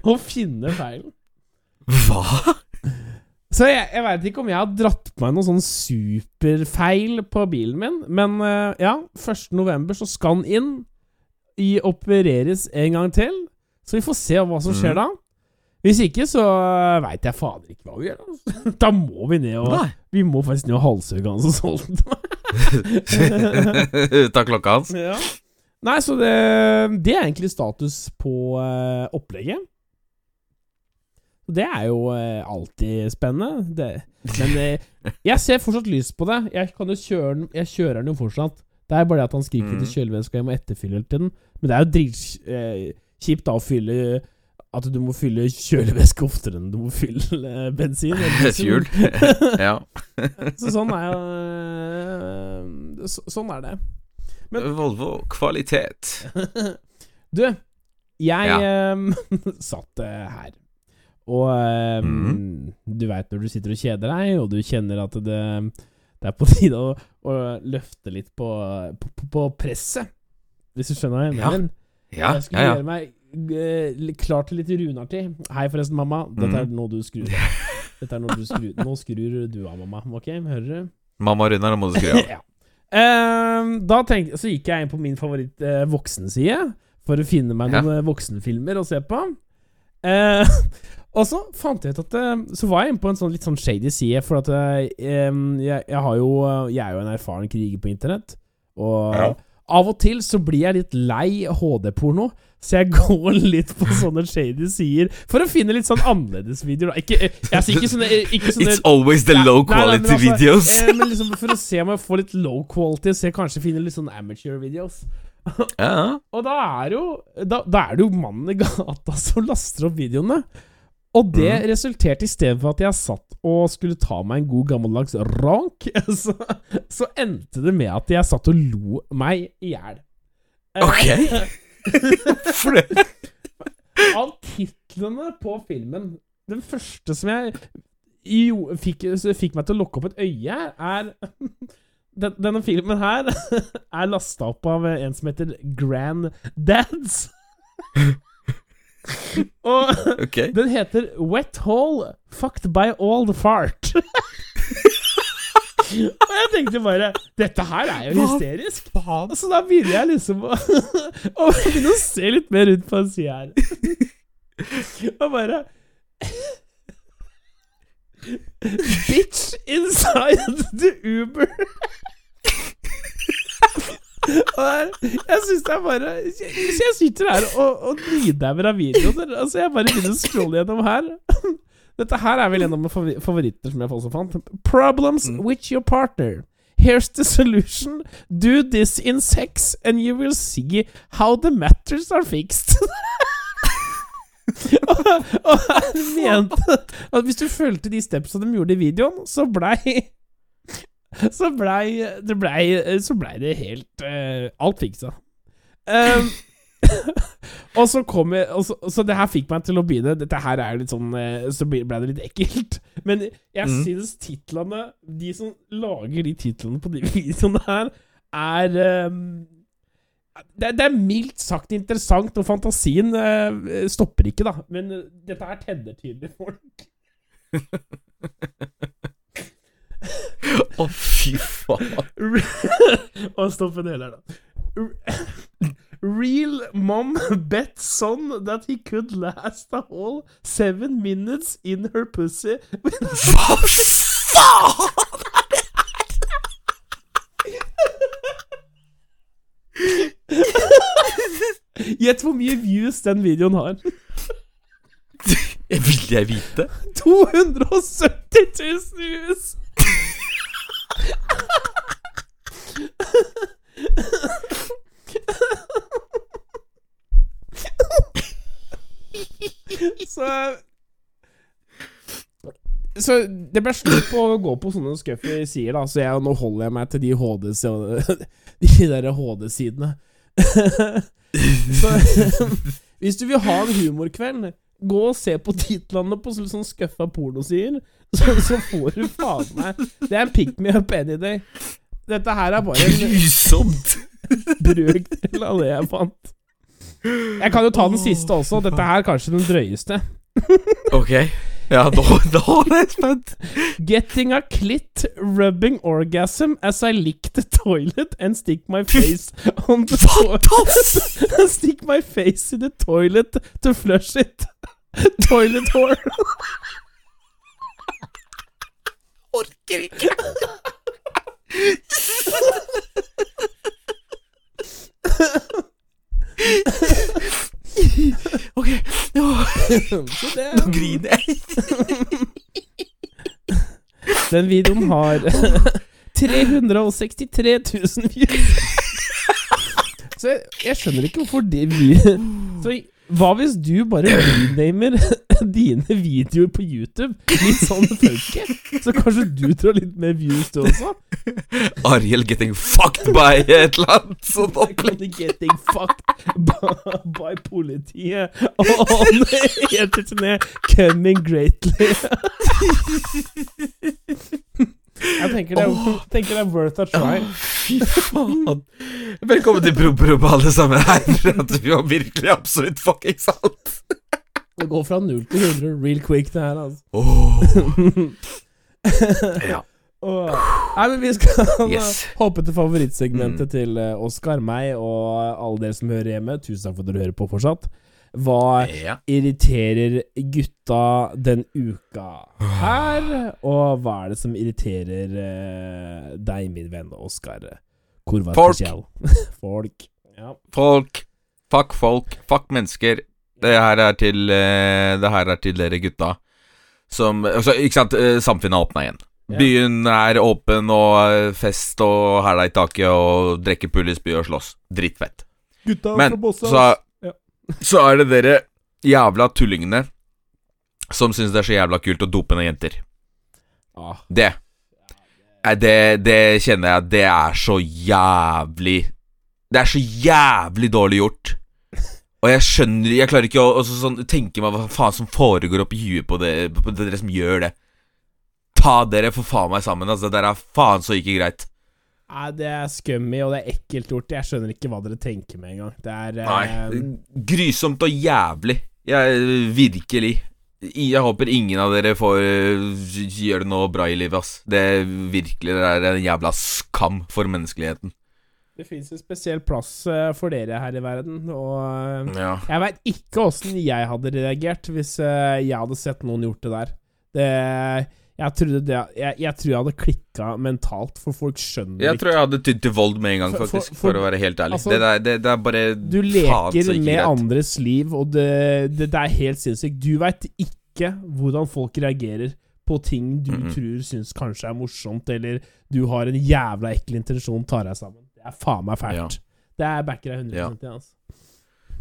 og finne feilen. Hva? Så jeg, jeg veit ikke om jeg har dratt på meg noen sånn superfeil på bilen min, men eh, ja, 1. november så skal den inn. I opereres en gang til, så vi får se hva som skjer Mhm. da. Hvis ikke, så veit jeg fader ikke hva vi gjør. Altså. Da må vi ned og Nei. Vi må faktisk ned og halshugge han som solgte den til av klokka hans. Ja. Nei, så det, det er egentlig status på uh, opplegget. Det er jo uh, alltid spennende. Det, men uh, jeg ser fortsatt lyst på det. Jeg kan jo kjøre den Jeg kjører den jo fortsatt. Det er bare det at han skriker Mm. til kjølevæska, jeg må etterfylle den. Men det er jo dritkjipt da å fylle At du må fylle kjølevæske oftere enn du må fylle eh, bensin. Fuel. ja. Så sånn er jo eh, så, Sånn er det. Men- Volvo kvalitet. Du, jeg ehm, satt eh, her, og um, mm. du veit når du sitter og kjeder deg, og du kjenner at det, det er på tide å, å løfte litt på, på, på- presset, hvis du skjønner hva jeg mener. Ja, jeg skulle ja, ja. gjøre meg klar til litt runartig. Hei, forresten, mamma. Dette er noe nå du skrur av. Dette er noe du skrur, nå skrur du av, mamma. Ok, hører du? Mamma Runar, nå må du skru av. ja. Ehm, da tenkte, så gikk jeg inn på min favoritt eh, voksenside for å finne meg noen ja. voksenfilmer å se på. Uh, og så fant jeg ut at eh, Så var jeg inne på en sånn litt sånn shady side, for at jeg, jeg, jeg har jo Jeg er jo en erfaren kriger på internett, og Ja. Av og til så blir jeg litt lei HD-porno. Så jeg går litt på sånne shady sider for å finne litt sånn annerledes videoer. Ikke, eh, altså ikke sånne, ikke sånne It's always the low low nei, nei, men quality altså, videos. Eh, men liksom For å se om jeg får litt low quality, så jeg kanskje finner litt sånn amateur videos. Ja, Og da er jo Da, da er det jo mannen i gata som laster opp videoene. Og det mm. resulterte i stedet for at jeg satt og skulle ta meg en god gammeldags rank, så, så endte det med at jeg satt og lo meg i hjel. Eh, Ok. Hvorfor det Av titlene på filmen Den første som jeg jo, fikk, fikk meg til å lukke opp et øye, er den, Denne filmen her er lasta opp av en som heter Granddads. Og okay. den heter Wet Hole Fucked by All the Fart. Og jeg tenkte bare Dette her er jo hysterisk. Så da begynner jeg liksom å, å begynne å se litt mer rundt på en side her. Og bare Bitch inside the Uber. Jeg syns er bare Hvis jeg sitter her og, og nidauer av videoer Altså Jeg bare begynner å scrolle gjennom her. Dette her er vel en av mine favoritter som jeg også fant. Problems Mm. with your partner. Here's the solution. Do this in sex, and you will see how the matters are fixed. og, og han mente at hvis du fulgte de stepsa de gjorde i videoen, så blei Så blei det, ble, så blei det helt uh, Alt fiksa. Um, og så kom jeg og så, så det her fikk meg til å begynne Dette her er litt sånn eh, Så ble ble det litt ekkelt. Men jeg mm. synes titlene De som lager de titlene på de videoene her, er um, det, det er mildt sagt interessant, og fantasien uh, stopper ikke, da. Men uh, dette her tenner tydelig folk. Å, fy faen. Og stopp en del her, da. Real mom bet son that he could last a whole seven minutes in her pussy. Hva faen? Gjett hvor mye views den videoen har. Vil jeg vite? 270 000 views! Så Så det ble slutt på å gå på sånne scuffy sider, da, så jeg, nå holder jeg meg til de HD De derre HD-sidene. så hvis du vil ha en humorkveld Gå og se på titlene på sånn skuffa pornosider, så, så får du faen meg Det er en pick me up any day. Dette her er bare Grusomt! brøkdel av det jeg fant. Jeg kan jo ta den siste også. Dette her er kanskje den drøyeste. Ok. Ja, nå, nå er jeg spent. Getting a clit rubbing orgasm as I lick the toilet and stick my face on the toilet. stick my face in the toilet to flush it. Toilet whore. Orker ikke. Ok, nå, Så det, nå griner jeg. den videoen har 363 000 views. Så jeg, jeg skjønner ikke hvorfor det vi Så hva hvis du bare renamer dine videoer på YouTube litt sånn funky? Så kanskje du drar litt mer views, du også? Ariel getting fucked by et eller annet sånt opplegg. Getting fucked by, by politiet on turné coming greatly. Jeg tenker det, er, tenker det er worth a try. Fy faen. Velkommen til Promperommet, alle sammen. Her prater vi om virkelig absolutt fuckings alt. Det går fra 0 til 100 real quick, det her, altså. Åh. Ja. Åh. Nei, men vi skal Yes. hoppe til favorittsegmentet Mm. til eh, Oskar, meg og alle dere som hører hjemme. Tusen takk for at dere hører på fortsatt. Hva ja. irriterer gutta den uka her? Og hva er det som irriterer uh, deg, min venn Oskar? Folk. Folk. Ja. Folk. Fuck folk. Fuck mennesker. Det her er til uh, Det her er til dere gutta som altså, Ikke sant, eh, samfunnet er åpna igjen. Ja. Byen er åpen, og fest og hæla i taket, og drikke pulis, by og slåss. Drittfett. Gutta Men fra Bossa. så, er det dere jævla tullingene som syns det er så jævla kult å dope ned jenter. Ah, Det det, det kjenner jeg Det er så jævlig Det er så jævlig dårlig gjort. Og jeg skjønner Jeg klarer ikke å sånn, tenke meg hva faen som foregår oppi huet på, det, på dere som gjør det. Ta dere for faen meg sammen. Altså, det der er faen så ikke greit. Nei, det er scummy, og det er ekkelt gjort. Jeg skjønner ikke hva dere tenker med engang. Det er eh, Nei. Grusomt og jævlig. Jeg Virkelig. Jeg håper ingen av dere får øh, gjøre det noe bra i livet, ass. Det er virkelig det er en jævla skam for menneskeligheten. Det fins en spesiell plass eh, for dere her i verden, og eh, Ja. jeg veit ikke åssen jeg hadde reagert hvis eh, jeg hadde sett noen gjort det der. Det jeg, trodde det, jeg, jeg tror jeg hadde klikka mentalt, for folk skjønner Jeg tror jeg hadde tydd til vold med en gang, For- for- faktisk. For, for- å være helt ærlig. altså, det, der, det, det er bare Du leker ikke med greit. andres liv, og det, det, er helt sinnssykt. Du veit ikke hvordan folk reagerer på ting du Mhm. tror syns kanskje er morsomt, eller du har en jævla ekkel intensjon, tar deg sammen. Det er faen meg fælt. Ja. Det er backer jeg 100 Ja. altså.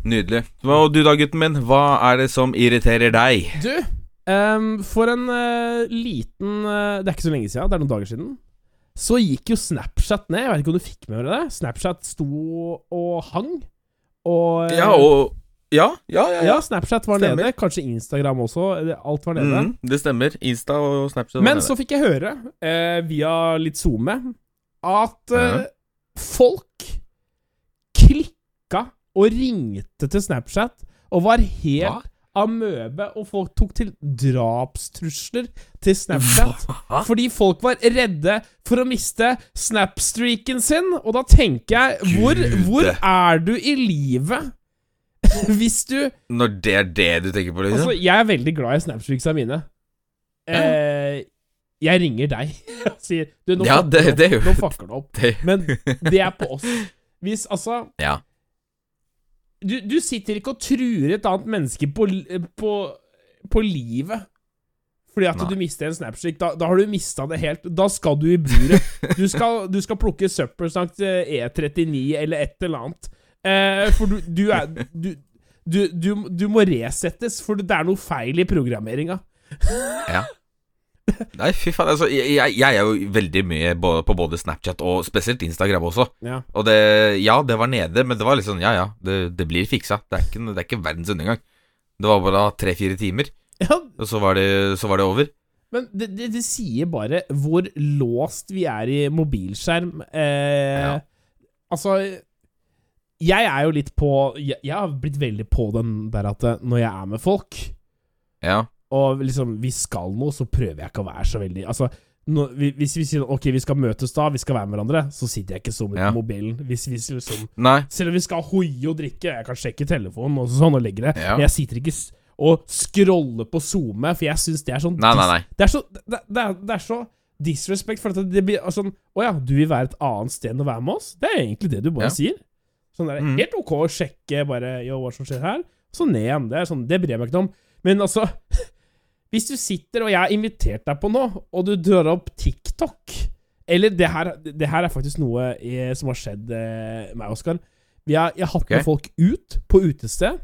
Nydelig. Og du da, gutten min? Hva er det som irriterer deg? Du, ehm, for en uh, liten uh, Det er ikke så lenge siden, det er noen dager siden. Så gikk jo Snapchat ned. Jeg vet ikke om du fikk med deg det? Snapchat sto og hang. Og eh, Ja, og Ja, ja, ja. ja, Snapchat var Stemmer. nede. Kanskje Instagram også. Alt var nede. Mm, det stemmer. Insta og Snapchat. var Men nede. så fikk jeg høre, uh, via litt SoMe, at folk klikka og ringte til Snapchat og var helt Hva? Amøbe, og folk tok til drapstrusler til Snapchat. Fordi folk var redde for å miste snapstreaken sin. Og da tenker jeg, hvor, hvor er du i livet hvis du Når det er det du tenker på, liksom? Altså, jeg er veldig glad i snapstreaksa mine. Eh, jeg ringer deg og sier Du, nå Ja, det- det gjør- Nå fucker du opp. Men det er på oss. Hvis altså ja. Du, du sitter ikke og truer et annet menneske på, på, på livet fordi at Nei. du mister en snapstick. Da, da har du mista det helt. Da skal du i buret. Du skal, du skal plukke søppelsnakk til E39 eller et eller annet. Eh, for du, du er du, du, du, du må resettes, for det er noe feil i programmeringa. ja. Nei, fy faen. Altså, jeg, jeg er jo veldig mye på både Snapchat og spesielt Instagram også. Ja. Og det Ja, det var nede, men det var litt sånn Ja, ja, det, det blir fiksa. Det er ikke, det er ikke verdens undergang. Det var bare tre-fire timer, Ja, og så var det, så var det over. men det, det, det sier bare hvor låst vi er i mobilskjerm. Eh, Ja. Altså Jeg er jo litt på jeg, jeg har blitt veldig på den der at eh, når jeg er med folk, Ja. Og liksom vi skal noe, så prøver jeg ikke å være så veldig Altså nå, hvis vi sier ok, vi skal møtes da, vi skal være med hverandre, så sitter jeg ikke så mye Ja. på mobilen. Hvis vi liksom Nei. Selv om vi skal hoie og drikke, jeg kan sjekke telefonen og sånn og legge det, Ja. men jeg sitter ikke og scroller på SoMe, for jeg syns det er sånn Nei, nei, nei. Det er så, det, det er, det er så disrespect, for at det blir sånn Å ja, du vil være et annet sted enn å være med oss? Det er egentlig det du bare Ja. sier. Sånn der, mm. Helt ok å sjekke bare Yo, hva som skjer her? Så ned igjen. Det er sånn, det bryr jeg meg ikke om. Men altså Hvis du sitter, og jeg har invitert deg på noe, og du drar opp TikTok Eller det her, det her er faktisk noe eh, som har skjedd eh, meg, Oskar. Jeg har hatt okay. med folk ut på utested,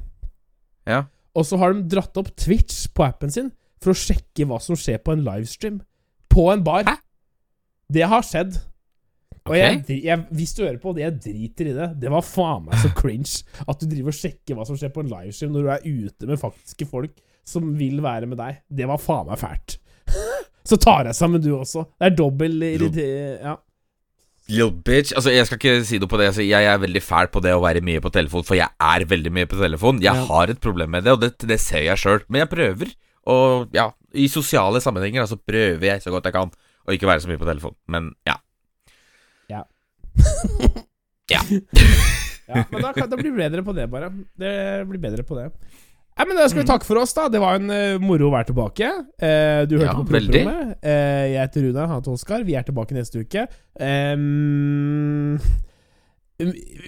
Ja. og så har de dratt opp Twitch på appen sin for å sjekke hva som skjer på en livestream. På en bar. Hæ? Det har skjedd. Og jeg, jeg, hvis du hører på det, jeg driter i det. Det var faen meg så cringe at du driver og sjekker hva som skjer på en livestream når du er ute med faktiske folk som vil være med deg. Det var faen meg fælt. Så tar jeg sammen, du også. Det er dobbel irriter... Ja. Little bitch. Altså, jeg skal ikke si noe på det. Altså, jeg er veldig fæl på det å være mye på telefon, for jeg er veldig mye på telefon. Jeg Ja. har et problem med det, og det, det ser jeg sjøl. Men jeg prøver. Og ja, i sosiale sammenhenger så prøver jeg så godt jeg kan å ikke være så mye på telefon. Men ja. Ja. Ja. Ja, men da, da blir det bedre på det, bare. Det blir bedre på det. Nei, men Da skal vi takke for oss, da. Det var en uh, moro å være tilbake. Uh, du hørte Ja, på veldig. Promperommet. Eh, jeg heter Runa, han heter Oskar. Vi er tilbake neste uke. Um,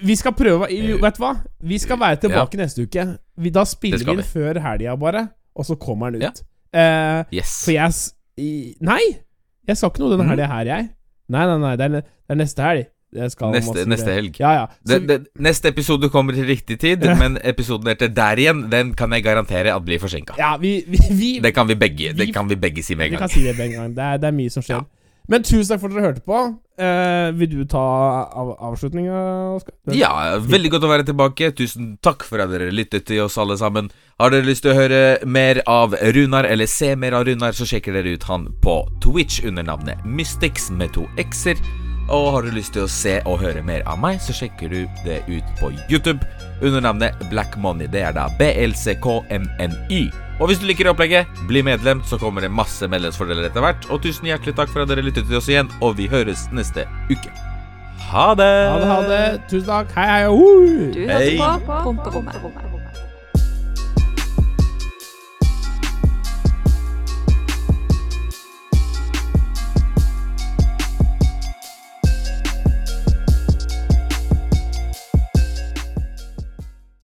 vi skal prøve Vet du hva? Vi skal være tilbake neste uke. Vi, da spiller vi inn før helga, bare. Og så kommer den ut. Ja. Yes. for jeg Nei! Jeg skal ikke noe denne Mhm. helga her, jeg. Nei, nei, nei. Det er, det er neste helg. Neste, neste helg. Ja, ja. Så, Det, det, neste episode kommer til riktig tid, Ja. men episoden etter der igjen, den kan jeg garantere at blir forsinka. ja, vi, vi, vi Det kan vi begge Det kan vi begge si med Vi kan si det med en gang. Det er, det er mye som skjer. Men tusen takk for at dere hørte på. Eh, vil du ta av, avslutninga, Oskar? Ja, veldig godt å være tilbake. Tusen takk for at dere lyttet til oss alle sammen. Har dere lyst til å høre mer av Runar, eller se mer av Runar, så sjekker dere ut han på Twitch under navnet Mystics med to x-er. Og har du lyst til å se og høre mer av meg, så sjekker du det ut på YouTube under navnet Black Money. Det er da BLCKMNY. Og hvis du liker opplegget, bli medlem, så kommer det masse medlemsfordeler etter hvert. Og tusen hjertelig takk for at dere lyttet til oss igjen, og vi høres neste uke. Ha det! Ha det, ha det. Tusen takk. Hei, hei. Uh. Du hørte på Promperommet.